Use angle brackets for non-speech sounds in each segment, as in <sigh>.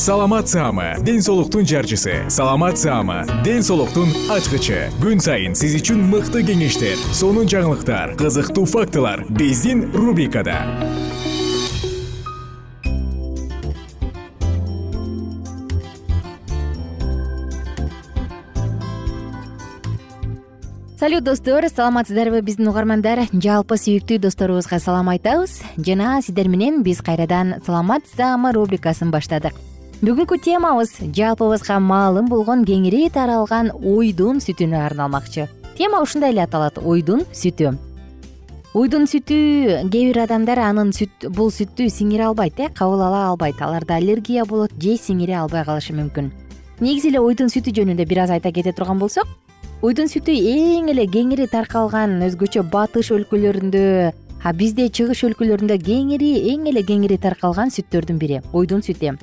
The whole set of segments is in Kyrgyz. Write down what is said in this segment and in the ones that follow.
саламат саама ден соолуктун жарчысы. Саламат саама ден соолуктун ачкычы. Күн сайын сиз үчүн мыкты кеңештер сонун жаңылыктар кызыктуу фактылар биздин рубрикада. Салют достор саламатсыздарбы биздин угармандар. Жалпы сүйүктүү досторубузга салам айтабыз. Жана сиздер менен биз кайрадан саламат саама рубрикасын баштадык бүгүнкү темабыз жалпыбызга маалым болгон кеңири таралган уйдун сүтүнө арналмакчы. Тема ушундай эле аталат уйдун сүтү. Уйдун сүтү кээ бир адамдар анын бул сүттү сиңире албайт э кабыл ала албайт. Аларда аллергия болот же сиңире албай калышы мүмкүн. Негизи эле уйдун сүтү жөнүндө бир аз айта кете турган болсок уйдун сүтү эң эле кеңири таркалган өзгөчө батыш өлкөлөрүндө а бизде чыгыш өлкөлөрүндө кеңири эң эле кеңири таркалган сүттөрдүн бири уйдун сүтү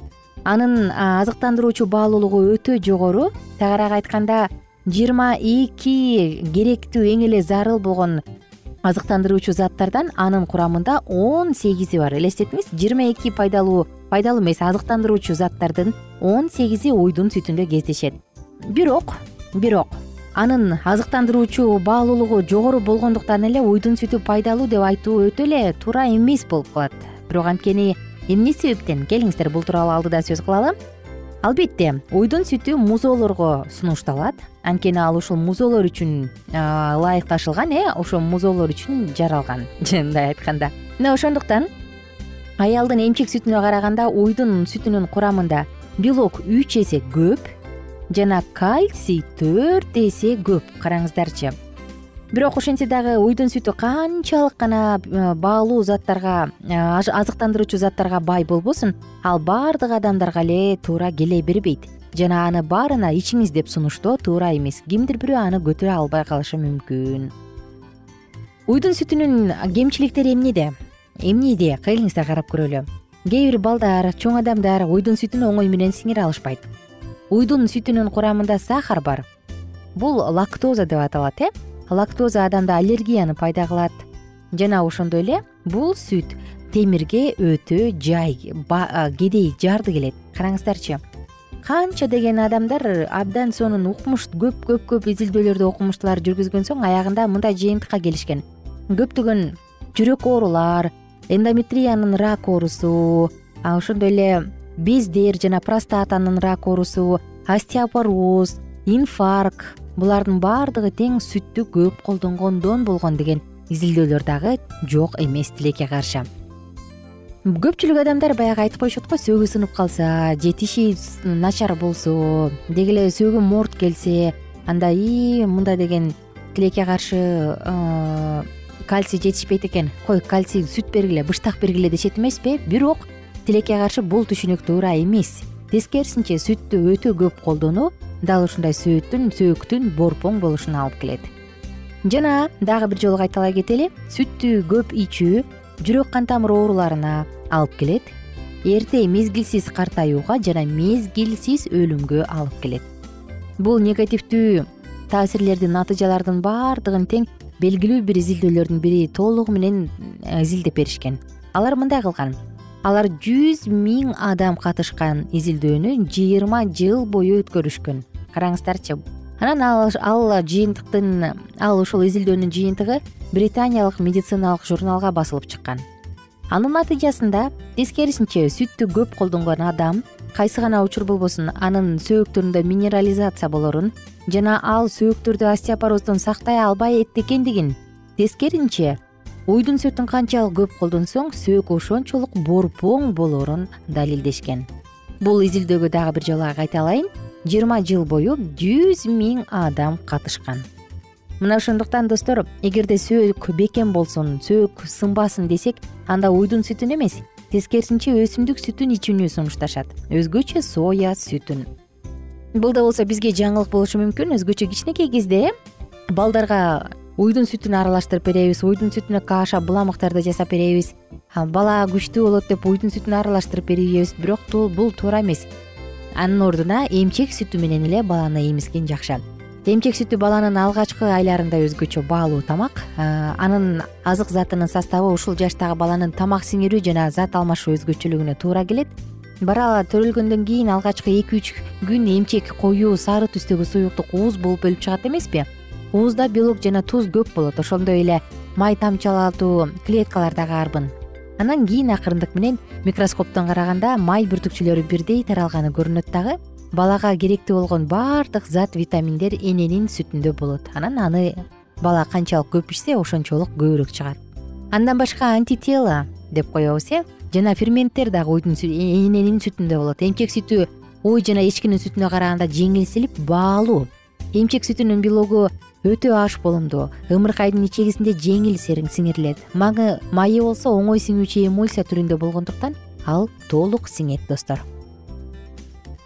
анын азыктандыруучу баалуулугу өтө жогору тагыраак айтканда жыйырма эки керектүү эң эле зарыл болгон азыктандыруучу заттардан анын курамында он сегизи бар. Элестетиңиз жыйырма эки пайдалуу пайдалуу эмес азыктандыруучу заттардын он сегизи уйдун сүтүндө кездешет. Бирок бирок анын азыктандыруучу баалуулугу жогору болгондуктан эле уйдун сүтү пайдалуу деп айтуу өтө эле туура эмес болуп калат. Бирок анткени эмне себептен? Келиңиздер бул тууралуу алдыда сөз кылалы. Албетте уйдун сүтү музоолорго сунушталат. Анткени ал ушул музоолор үчүн ылайыкташылган э? Ошол музоолор үчүн жаралган. <laughs> Мындай айтканда. Мына ошондуктан аялдын эмчек сүтүнө караганда уйдун сүтүнүн курамында белок үч эсе көп жана кальций төрт эсе көп. Караңыздарчы бирок ошентсе дагы уйдун сүтү канчалык гана э, баалуу заттарга э, азыктандыруучу заттарга бай болбосун. Ал баардык адамдарга эле туура келе бербейт. Жана аны баарына ичиңиз деп сунуштоо туура эмес. Кимдир бирөө аны көтөрө албай калышы мүмкүн. Уйдун сүтүнүн кемчиликтери эмнеде? Эмнеде? Келиңиздер карап көрөлү. Кээ бир балдар чоң адамдар уйдун сүтүн оңой менен сиңире алышпайт. Уйдун сүтүнүн курамында сахар бар. Бул лактоза деп аталат э лактоза адамда аллергияны пайда кылат. Жана ошондой эле бул сүт темирге өтө жай кедей жарды келет. Караңыздарчы канча деген адамдар абдан сонун укмуш көп көп көп изилдөөлөрдү окумуштуулар жүргүзгөн соң аягында мындай жыйынтыкка келишкен. Көптөгөн жүрөк оорулар эндометриянын рак оорусу ошондой эле бездер жана простатанын рак оорусу остеопороз инфаркт булардын баардыгы тең сүттү көп колдонгондон болгон деген изилдөөлөр дагы жок эмес тилекке каршы. Көпчүлүк адамдар баягы айтып коюшат го сөөгү сынып калса же тиши начар болсо деги эле сөөгү моорт келсе анда ии мында деген тилекке каршы кальций жетишпейт экен. Кой кальций сүт бергиле быштак бергиле дешет эмеспи? Бирок тилекке каршы бул түшүнүк туура эмес. Тескерисинче сүттү өтө көп колдонуу дал ушундай сөөттүн сөөктүн борпоң болушуна алып келет. Жана дагы бир жолу кайталай кетели. Сүттү көп ичүү жүрөк кан тамыр ооруларына алып келет. Эрте мезгилсиз картаюуга жана мезгилсиз өлүмгө алып келет. Бул негативдүү таасирлердин натыйжалардын баардыгын тең белгилүү бир изилдөөлөрдүн бири толугу менен э, изилдеп беришкен. Алар мындай кылган алар жүз миң адам катышкан изилдөөнү жыйырма жыл бою өткөрүшкөн. Караңыздарчы анан ал жыйынтыктын ал ошол изилдөөнүн жыйынтыгы британиялык медициналык журналга басылып чыккан. Анын натыйжасында тескерисинче сүттү көп колдонгон адам кайсы гана учур болбосун анын сөөктөрүндө минерализация болорун жана ал сөөктөрдү остеопороздон сактай албай экендигин тескерисинче уйдун сүтүн канчалык көп колдонсоң сөөк ошончолук борпоң болорун далилдешкен. Бул изилдөөгө дагы бир жолу кайталайын жыйырма жыл бою жүз миң адам катышкан. Мына ошондуктан достор эгерде сөөк бекем болсун сөөк сынбасын десек анда уйдун сүтүн эмес тескерисинче өсүмдүк сүтүн ичүүнү сунушташат. Өзгөчө соя сүтүн. Бул да болсо бизге жаңылык болушу мүмкүн. Өзгөчө кичинекей кезде э? Балдарга уйдун сүтүн аралаштырып беребиз уйдун сүтүнө каша буламыктарды жасап беребиз. Бала күчтүү болот деп уйдун сүтүн аралаштырып беребиз бирок бул туура эмес. Анын ордуна эмчек сүтү менен эле баланы эмизген жакшы. Эмчек сүтү баланын алгачкы айларында өзгөчө баалуу тамак. Анын азык затынын составы ушул жаштагы баланын тамак сиңирүү жана зат алмашуу өзгөчөлүгүнө туура келет. Бара төрөлгөндөн кийин алгачкы эки үч күн эмчек коюу сары түстөгү суюктук ууз болуп бөлүп чыгат эмеспи уузда белок жана туз көп болот ошондой эле май тамчылатуу клеткалар дагы арбын. Анан кийин акырындык менен микроскоптон караганда май бүртүкчүлөрү бирдей таралганы көрүнөт дагы балага керектүү болгон баардык зат витаминдер эненин сүтүндө болот. Анан аны бала канчалык көп ичсе ошончолук көбүрөөк чыгат. Андан башка антитело деп коебуз э? Жана ферменттер дагы уйдун эненин сүтүндө болот. Эмчек сүтү ой жана эчкинин сүтүнө караганда жеңилсилип баалуу эмчек сүтүнүн белогу өтө аш болумдуу ымыркайдын ичегисинде жеңил сиңирилет. Маңы майы болсо оңой сиңүүчү эмульсия түрүндө болгондуктан ал толук сиңет достор.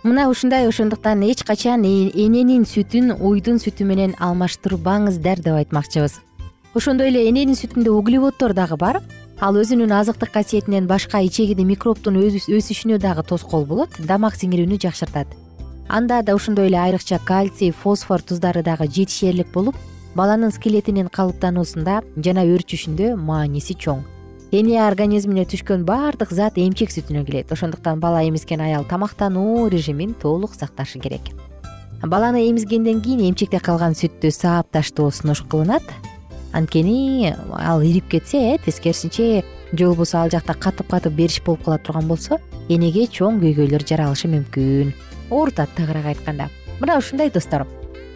Мына ушундай ошондуктан эч качан эненин сүтүн уйдун сүтү менен алмаштырбаңыздар деп айтмакчыбыз. Ошондой эле эненин сүтүндө углеводдор дагы бар. Ал өзүнүн азыктык касиетинен башка ичегиде микробдун өсүшүнө дагы тоскоол болот дамак сиңирүүнү жакшыртат анда да ошондой эле айрыкча кальций фосфор туздары дагы жетишээрлик болуп баланын скелетинин калыптануусунда жана өөрчүшүндө мааниси чоң. Эне организмине түшкөн баардык зат эмчек сүтүнөн келет. Ошондуктан бала эмизген аял тамактануу режимин толук сакташы керек. Баланы эмизгенден кийин эмчекте калган сүттү саап таштоо сунуш кылынат. Анткени ал ирип кетсе э тескерисинче же болбосо ал жакта катып катып бериш болуп кала турган болсо энеге чоң көйгөйлөр жаралышы мүмкүн оорутат тагыраак айтканда. Мына ушундай достор.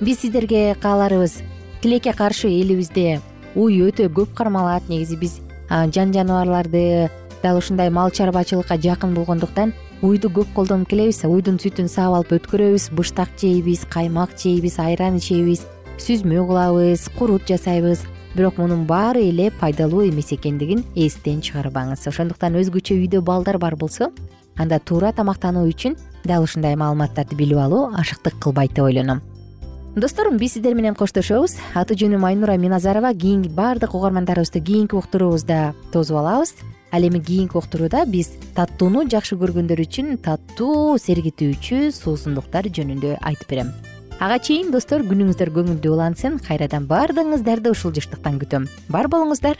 Биз сиздерге кааларыбыз. Тилекке каршы элибизде уй өтө көп кармалат. Негизи биз жан жаныбарларды дал ушундай мал чарбачылыкка жакын болгондуктан уйду көп колдонуп келебиз. Уйдун сүтүн саап алып өткөрөбүз. Быштак жейбиз каймак жейбиз айран ичебиз сүзмө кылабыз курут жасайбыз. Бирок мунун баары эле пайдалуу эмес экендигин эстен чыгарбаңыз. Ошондуктан өзгөчө үйдө балдар бар болсо анда туура тамактануу үчүн дал ушундай маалыматтарды билип алуу ашыктык кылбайт деп ойлоном. Достор биз сиздер менен коштошобуз. Аты жөнүм айнура миназарова. Кийинки баардык угармандарыбызды кийинки уктуруубузда тосуп алабыз. Ал эми кийинки уктурууда биз таттууну жакшы көргөндөр үчүн таттуу сергитүүчү суусундуктар жөнүндө айтып берем. Ага чейин достор күнүңүздөр көңүлдүү улансын кайрадан баардыгыңыздарды ушул жыштыктан күтөм. Бар болуңуздар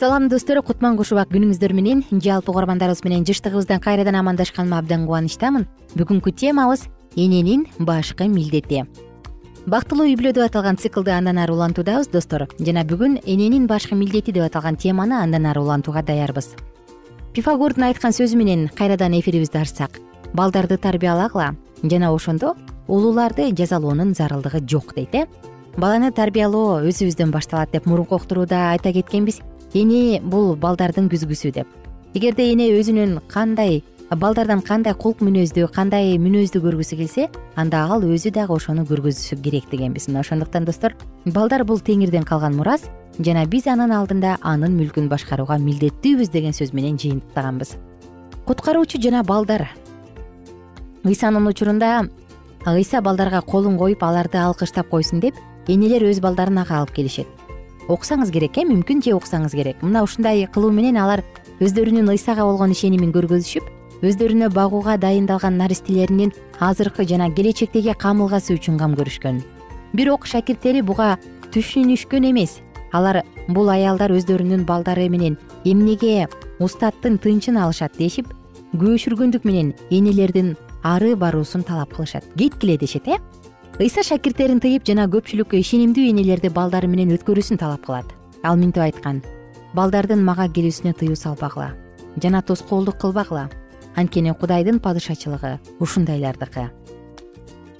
салам достор кутман куш убак күнүңүздөр менен жалпы угармандарыбыз менен жыштыгыбыздан кайрадан амандашканыма абдан кубанычтамын. Бүгүнкү темабыз эненин башкы милдети бактылуу үй бүлө деп аталган циклды андан ары улантуудабыз достор. Жана бүгүн эненин башкы милдети деп аталган теманы андан ары улантууга даярбыз. Пифагордун айткан сөзү менен кайрадан эфирибизди ачсак балдарды тарбиялагыла жана ошондо улууларды жазалоонун зарылдыгы жок дейт э. Баланы тарбиялоо өзүбүздөн башталат деп мурунку уктурууда айта кеткенбиз эне бул балдардын күзгүсү деп. Эгерде эне өзүнүн кандай балдардан кандай кулк мүнөздү кандай мүнөздү көргүсү келсе анда ал өзү дагы ошону көргөзүшү керек дегенбиз. Мына ошондуктан достор балдар бул теңирден калган мурас жана биз анын алдында анын мүлкүн башкарууга милдеттүүбүз деген сөз менен жыйынтыктаганбыз. Куткаруучу жана балдар. Ыйсанын учурунда ыйса балдарга колун коюп аларды алкыштап койсун деп энелер өз балдарын ага алып келишет уксаңыз керек э мүмкүн же уксаңыз керек. Мына ушундай кылуу менен алар өздөрүнүн ыйсага болгон ишенимин көргөзүшүп өздөрүнө багууга дайындалган наристелеринин азыркы жана келечектеги камылгасы үчүн кам көрүшкөн. Бирок шакирттери буга түшүнүшкөн эмес. Алар бул аялдар өздөрүнүн балдары менен эмнеге устаттын тынчын алышат дешип күбөшүргөндүк менен энелердин ары баруусун талап кылышат. Кеткиле дешет э ыйса шакирттерин тыйып жана көпчүлүккө ишенимдүү энелерди балдары менен өткөрүүсүн талап кылат. Ал мынтип айткан балдардын мага келүүсүнө тыюу салбагыла жана тоскоолдук кылбагыла. Анткени кудайдын падышачылыгы ушундайлардыкы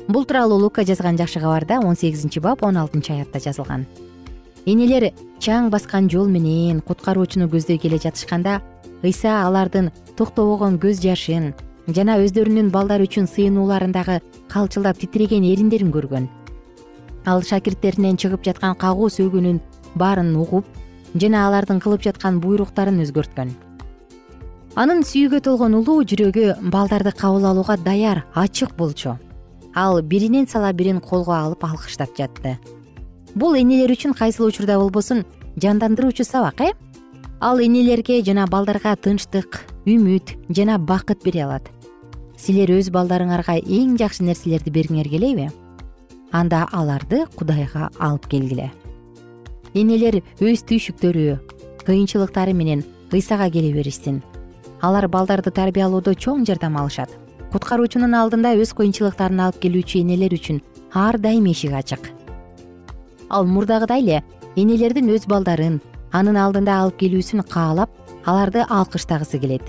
бул тууралуу лука жазган жакшы кабарда он сегизинчи бап он алтынчы аятта жазылган. Энелер чаң баскан жол менен куткаруучуну көздөй келе жатышканда ыйса алардын токтобогон көз жашын жана өздөрүнүн балдары үчүн сыйынууларындагы калчылдап титиреген эриндерин көргөн. Ал шакирттеринен чыгып жаткан кагуу сөгүүнүн баарын угуп жана алардын кылып жаткан буйруктарын өзгөрткөн. Анын сүйүүгө толгон улуу жүрөгү балдарды кабыл алууга даяр ачык болчу. Ал биринен сала бирин колго алып алкыштап жатты. Бул энелер үчүн кайсыл учурда болбосун жандандыруучу сабак э? Ал энелерге жана балдарга тынчтык үмүт жана бакыт бере алат силер өз балдарыңарга эң жакшы нерселерди бергиңер келеби анда аларды кудайга алып келгиле. Энелер өз түйшүктөрү кыйынчылыктары менен ыйсага келе беришсин. Алар балдарды тарбиялоодо чоң жардам алышат. Куткаруучунун алдында өз кыйынчылыктарын алып келүүчү энелер үчүн ар дайым эшик ачык. Ал мурдагыдай эле энелердин өз балдарын анын алдында алып келүүсүн каалап аларды алкыштагысы келет.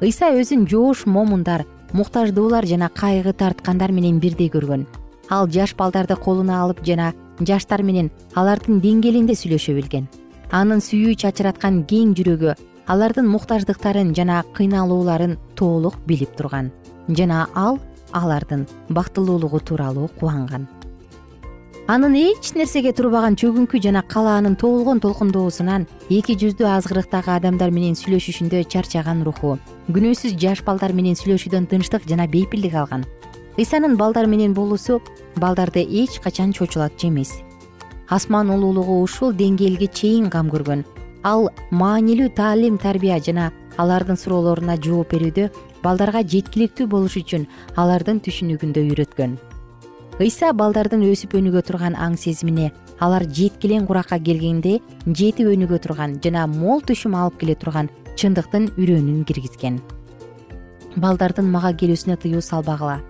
Ыйса өзүн жоош момундар муктаждуулар жана кайгы тарткандар менен бирдей көргөн. Ал жаш балдарды колуна алып жана жаштар менен алардын деңгээлинде сүйлөшө билген. Анын сүйүү чачыраткан кең жүрөгү алардын муктаждыктарын жана кыйналууларын толук билип турган. Жана ал алардын бактылуулугу тууралуу кубанган анын эч нерсеге турбаган чөгүңкү жана калаанын тоолгон толкундоосунан эки жүздүү азгырыктагы адамдар менен сүйлөшүшүндө чарчаган руху күнөөсүз жаш балдар менен сүйлөшүүдөн тынчтык жана бейпилдик алган. Ыйсанын балдар менен болуусу балдарды эч качан чочулатчу эмес. Асман улуулугу ушул деңгээлге чейин кам көргөн. Ал маанилүү таалим тарбия жана алардын суроолоруна жооп берүүдө балдарга жеткиликтүү болуш үчүн алардын түшүнүгүндө үйрөткөн ыйса балдардын өсүп өнүгө турган аң сезимине алар жеткилең куракка келгенде жетип өнүгө турган жана мол түшүм алып келе турган чындыктын үрөөнүн киргизген. Балдардын мага келүүсүнө тыюу салбагыла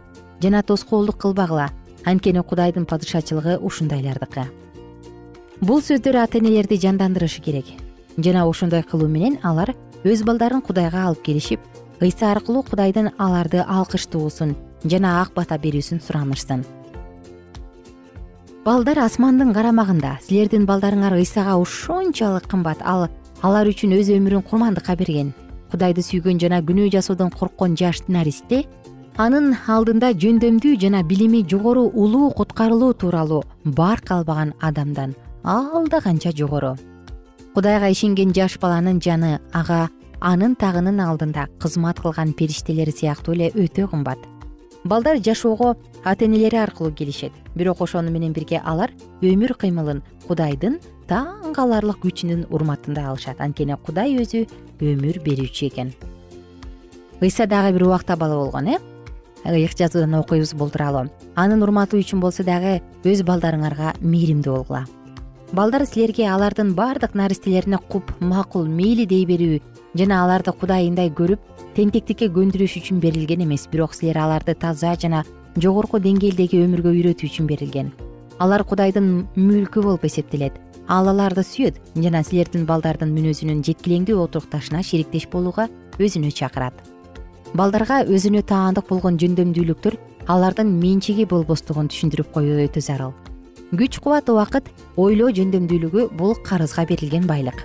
жана тоскоолдук кылбагыла анткени кудайдын падышачылыгы ушундайлардыкы. Бул сөздөр ата энелерди жандандырышы керек жана ошондой кылуу менен алар өз балдарын кудайга алып келишип ыйса аркылуу кудайдын аларды алкыштуусун жана ак бата берүүсүн суранышсын балдар асмандын карамагында силердин балдарыңар ыйсага ошончолук кымбат ал алар үчүн өз өмүрүн курмандыкка берген. Кудайды сүйгөн жана күнөө жасоодон корккон жаш наристе анын алдында жөндөмдүү жана билими жогору улуу куткарылуу тууралуу барк албаган адамдан алда канча жогору. Кудайга ишенген жаш баланын жаны ага анын тагынын алдында кызмат кылган периштелер сыяктуу эле өтө кымбат балдар жашоого ата энелери аркылуу келишет. Бирок ошону менен бирге алар өмүр кыймылын кудайдын таң каларлык күчүнүн урматында алышат. Анткени кудай өзү өмүр берүүчү экен. Ыйса дагы бир убакта бала болгон э? Ыйык жазуудан окуйбуз бул тууралуу анын урматы үчүн болсо дагы өз балдарыңарга мээримдүү болгула. Балдар силерге алардын баардык наристелерине куп макул мейли дей берүү жана аларды кудайындай көрүп тентектикке көндүрүш үчүн берилген эмес. Бирок силер аларды таза жана жогорку деңгээлдеги өмүргө үйрөтүү үчүн берилген. Алар кудайдын мүлкү болуп эсептелет. Ал аларды сүйөт жана силердин балдардын мүнөзүнүн жеткилеңдүү отурукташына шериктеш болууга өзүнө чакырат. Балдарга өзүнө таандык болгон жөндөмдүүлүктөр алардын менчиги болбостугун түшүндүрүп коюу өтө зарыл. Күч кубат убакыт ойлоо жөндөмдүүлүгү бул карызга берилген байлык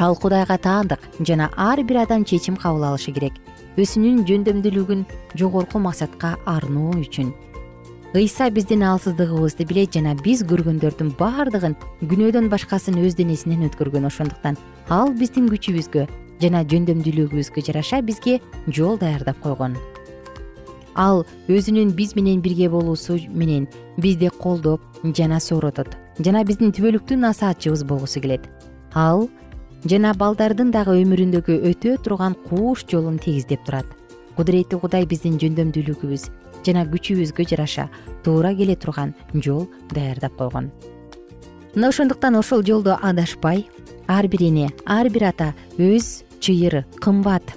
ал кудайга таандык жана ар бир адам чечим кабыл алышы керек. Өзүнүн жөндөмдүүлүгүн жогорку максатка арноо үчүн. Ыйса биздин алсыздыгыбызды билет жана биз көргөндөрдүн баардыгын күнөөдөн башкасын өз денесинен өткөргөн ошондуктан ал биздин күчүбүзгө жана жөндөмдүүлүгүбүзгө жараша бизге жол даярдап койгон. Ал өзүнүн биз менен бирге болуусу менен бизди колдоп жана сооротот жана биздин түбөлүктүү насаатчыбыз болгусу келет. Ал жана балдардын дагы өмүрүндөгү өтө турган кууш жолун тегиздеп турат. Кудуреттүү кудай биздин жөндөмдүүлүгүбүз жана күчүбүзгө жараша туура келе турган жол даярдап койгон. Мына ошондуктан ошол жолдо адашпай ар бир эне ар бир ата өз чыйыр кымбат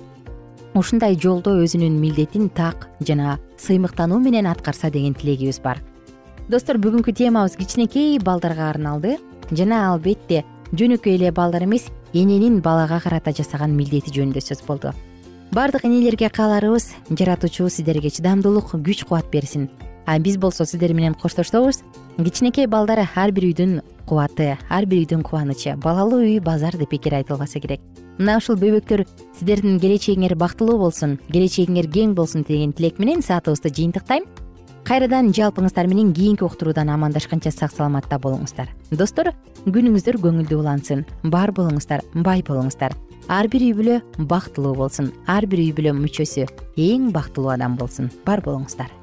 ушундай жолдо өзүнүн милдетин так жана сыймыктануу менен аткарса деген тилегибиз бар. Достор бүгүнкү темабыз кичинекей балдарга арналды. Жана албетте жөнөкөй эле балдар эмес эненин балага карата жасаган милдети жөнүндө сөз болду. Баардык энелерге кааларыбыз жаратуучубуз сиздерге чыдамдуулук күч кубат берсин. А биз болсо сиздер менен коштошобуз кичинекей балдар ар бир үйдүн кубаты ар бир үйдүн кубанычы балалуу үй базар деп бекер айтылбаса керек. Мына ушул бөбөктөр сиздердин келечегиңер бактылуу болсун келечегиңер кең болсун деген тилек менен саатыбызды жыйынтыктайм кайрадан жалпыңыздар менен кийинки уктуруудан амандашканча сак саламатта болуңуздар. Достор күнүңүздөр көңүлдүү улансын. Бар болуңуздар бай болуңуздар. Ар бир үй бүлө бактылуу болсун. Ар бир үй бүлө мүчөсү эң бактылуу адам болсун. Бар болуңуздар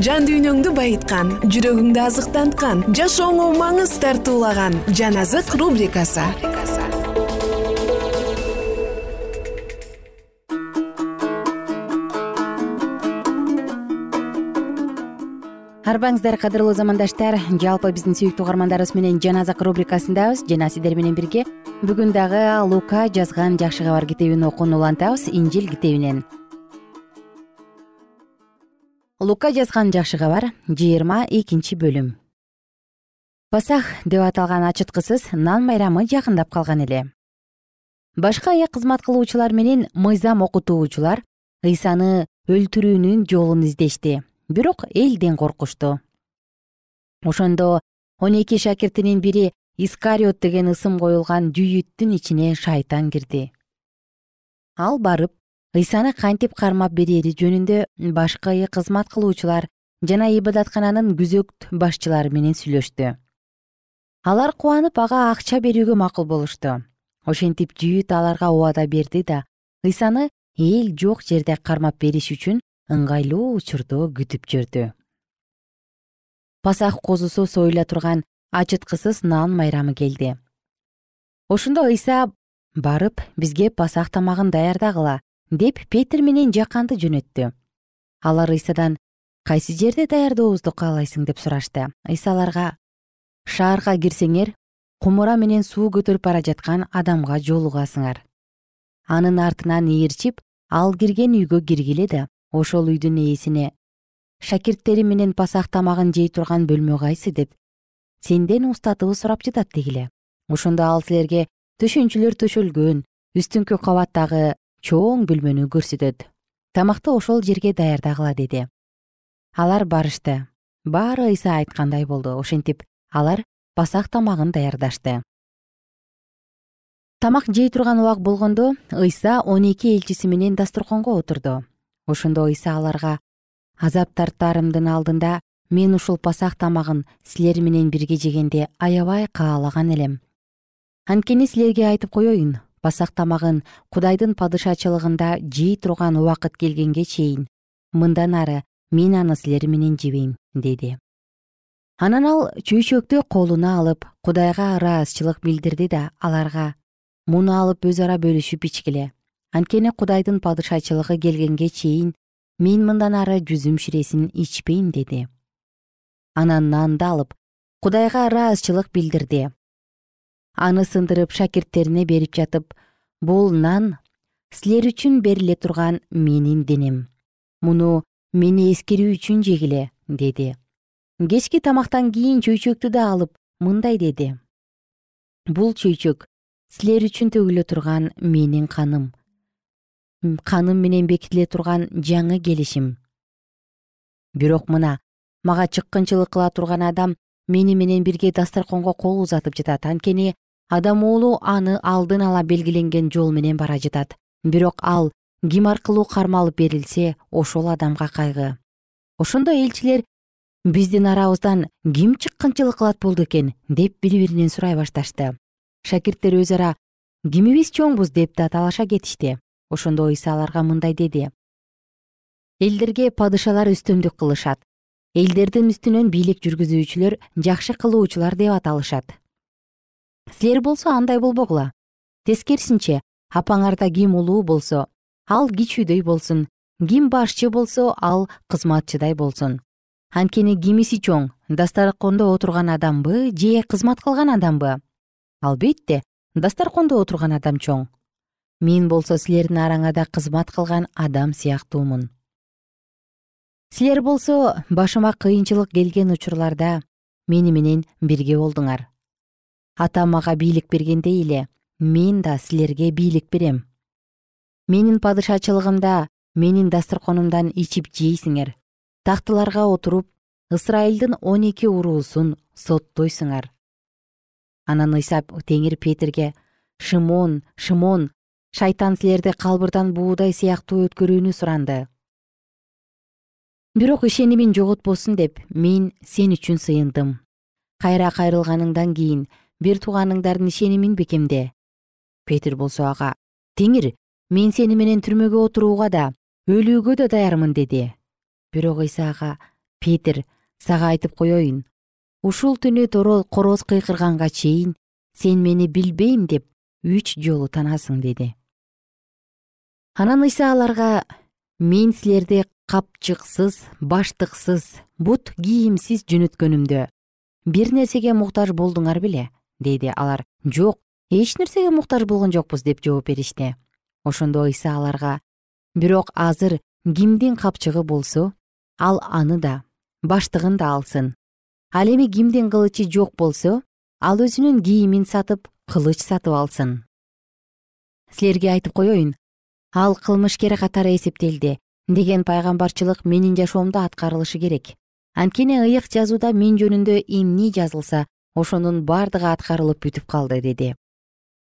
жан дүйнөңдү байыткан жүрөгүңдү азыктанткан жашооңо маңыз тартуулаган жан азык рубрикасы. Арбаңыздар кадырлуу замандаштар. Жалпы биздин сүйүктүү угармандарыбыз менен жан азык рубрикасындабыз. Жана сиздер менен бирге бүгүн дагы лука жазган жакшы кабар китебин окууну улантабыз. Инжил китебинен лука жазган жакшы кабар жыйырма экинчи бөлүм. Пасах деп аталган ачыткысыз нан майрамы жакындап калган эле. Башка аяк кызмат кылуучулар менен мыйзам окутуучулар ыйсаны өлтүрүүнүн жолун издешти бирок элден коркушту ошондо он эки шакиртинин бири искариот деген ысым коюлган жүйүттүн ичине шайтан кирди. Ал барып ыйсаны кантип кармап берери жөнүндө башкы кызмат кылуучулар жана ибадаткананын күзөт башчылары менен сүйлөштү. Алар кубанып ага акча берүүгө макул болушту. Ошентип жүйүт аларга убада берди да ыйсаны эл жок жерде кармап бериш үчүн ыңгайлуу учурду күтүп жүрдү. Пасах козусу союла турган ачыткысыз нан майрамы келди. Ошондо ыйса барып бизге пасах тамагын даярдагыла деп петир менен жаканды жөнөттү. Алар ыйсадан кайсы жерде даярдообузду каалайсың? деп сурашты. Ыйса аларга шаарга кирсеңер кумура менен суу көтөрүп бара жаткан адамга жолугасыңар анын артынан ээрчип ал кирген үйгө киргиле да ошол үйдүн ээсине шакирттери менен пасах тамагын жей турган бөлмө кайсы? деп сенден устатыбы сурап жатат дегиле. Ошондо ал силерге төшөнчүлөр төшөлгөн үстүңкү кабаттагы чоң бөлмөнү көрсөтөт. Тамакты ошол жерге даярдагыла деди. Алар барышты. Баары ыйса айткандай болду. Ошентип алар пасак тамагын даярдашты. Тамак жей турган убак болгондо ыйса он эки элчиси менен дасторконго отурду. Ошондо ыйса аларга азап тартаарымдын алдында мен ушул пасак тамагын силер менен бирге жегенди аябай каалаган элем. Анткени силерге айтып коеюн пасак тамагын кудайдын падышачылыгында жей турган убакыт келгенге чейин мындан ары мен аны силер менен жебейм деди. Анан ал чөйчөктү колуна алып кудайга ыраазычылык билдирди да аларга муну алып өз ара бөлүшүп ичкиле. Анткени кудайдын падышачылыгы келгенге чейин мен мындан ары жүзүм ширесин ичпейм деди. Анан нанды алып кудайга ыраазычылык билдирди аны сындырып шакирттерине берип жатып бул нан силер үчүн бериле турган менин денем. Муну мени эскерүү үчүн жегиле деди. Кечки тамактан кийин чөйчөктү да алып мындай деди. Бул чөйчөк силер үчүн төгүлө турган менин каным. Каным менен бекитиле турган жаңы келишим. Бирок мына мага чыккынчылык кыла турган адам мени менен бирге дасторконго кол узатып жатат. Анткени адам уулу аны алдын ала белгиленген жол менен бара жатат. Бирок ал ким аркылуу кармалып берилсе ошол адамга кайгы. Ошондо элчилер биздин арабыздан ким чыккынчылык кылат болду экен? деп бири биринен сурай башташты. Шакирттер өз ара кимибиз чоңбуз? деп да талаша кетишти. Ошондо ыйса аларга мындай деди. Элдерге падышалар үстөмдүк кылышат. Элдердин үстүнөн бийлик жүргүзүүчүлөр жакшы кылуучулар деп аталышат силер болсо андай болбогула. Тескерисинче апаңарда ким улуу болсо ал кичүүдөй болсун ким башчы болсо ал кызматчыдай болсун. Анткени кимиси чоң дасторкондо отурган адамбы же кызмат кылган адамбы? Албетте дасторкондо отурган адам чоң. Мен болсо силердин араңарда кызмат кылган адам сыяктуумун. Силер болсо башыма кыйынчылык келген учурларда мени менен бирге болдуңар атам мага бийлик бергендей эле мен да силерге бийлик берем. Менин падышачылыгымда менин дасторконумдан ичип жейсиңер. Тактыларга отуруп ысрайылдын он эки уруусун соттойсуңар. Анан ыйса теңир петирге шымон шайтан силерди калбырдан буудай сыяктуу өткөрүүнү суранды бирок ишенимиң жоготпосун деп мен сен үчүн сыйындым. Кайра кайрылганыңдан кийин бир тууганыңдардын ишенимин бекемде петир болсо ага теңир мен сени менен түрмөгө отурууга да өлүүгө да даярмын деди. Бирок ыйса ага петир сага айтып коеюн ушул түнү короз кыйкырганга чейин сен мени билбейм деп үч жолу таанасың деди. Анан ыйса аларга мен силерди капчыксыз баштыксыз бут кийимсиз жөнөткөнүмдө бир нерсеге муктаж болдуңар беле деди алар жок эч нерсеге муктаж болгон жокпуз деп жооп беришти. Ошондо ыйса аларга бирок азыр кимдин капчыгы болсо ал аны да баштыгын да алсын. Ал эми кимдин кылычы жок болсо ал өзүнүн кийимин сатып кылыч сатып алсын силерге айтып коеюн ал кылмышкер катары эсептелди деген пайгамбарчылык менин жашоомдо аткарылышы керек. Анткени ыйык жазууда мен жөнүндө эмне жазылса ошонун бардыгы аткарылып бүтүп калды деди.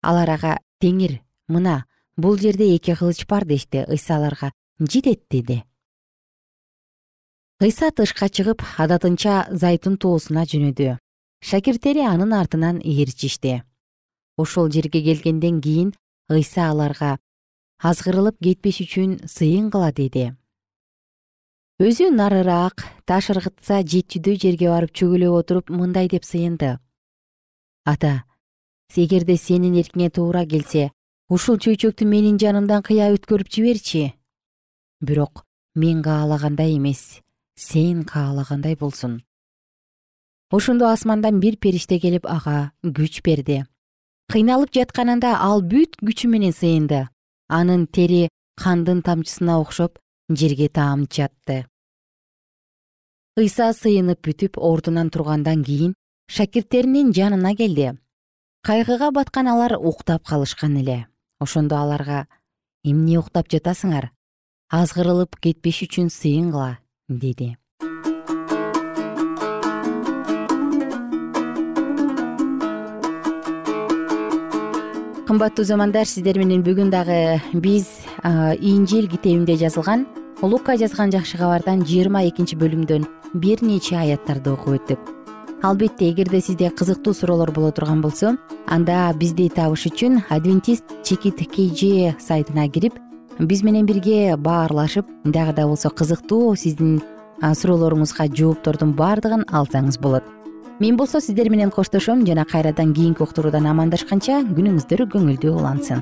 Алар ага теңир мына бул жерде эки кылыч бар дешти ыйса аларга жетет деди. Ыйса тышка чыгып адатынча зайтун тоосуна жөнөдү. Шакирттери анын артынан ээрчишти ошол жерге келгенден кийин ыйса аларга азгырылып кетпеш үчүн сыйын кыла деди өзү нарыраак таш ыргытса жетчүдөй жерге барып чөгөлөп отуруп мындай деп сыйынды. Ата эгерде сенин эркиңе туура келсе ушул чөйчөктү менин жанымдан кыя өткөрүп жиберчи? Бирок мен каалагандай эмес сен каалагандай болсун ошондо асмандан бир периште келип ага күч берди кыйналып жатканында ал бүт күчү менен сыйынды. Анын тери кандын тамчысына окшоп жерге жатты ыйса сыйынып бүтүп ордунан тургандан кийин шакирттеринин жанына келди. Кайгыга баткан алар уктап калышкан эле. Ошондо аларга эмне уктап жатасыңар? Азгырылып кетпеш үчүн сыйынгыла деди. Кымбаттуу замандар сиздер менен бүгүн дагы биз инжил китебинде жазылган лука жазган жакшы кабардан жыйырма экинчи бөлүмдөн бир нече аяттарды окуп өттүк. Албетте эгерде сизде кызыктуу суроолор боло турган болсо анда бизди табыш үчүн адвентист чекит kg сайтына кирип биз менен бирге баарлашып дагы да болсо кызыктуу сиздин суроолоруңузга жооптордун баардыгын алсаңыз болот. Мен болсо сиздер менен коштошом жана кайрадан кийинки уктуруудан амандашканча күнүңүздөр көңүлдүү улансын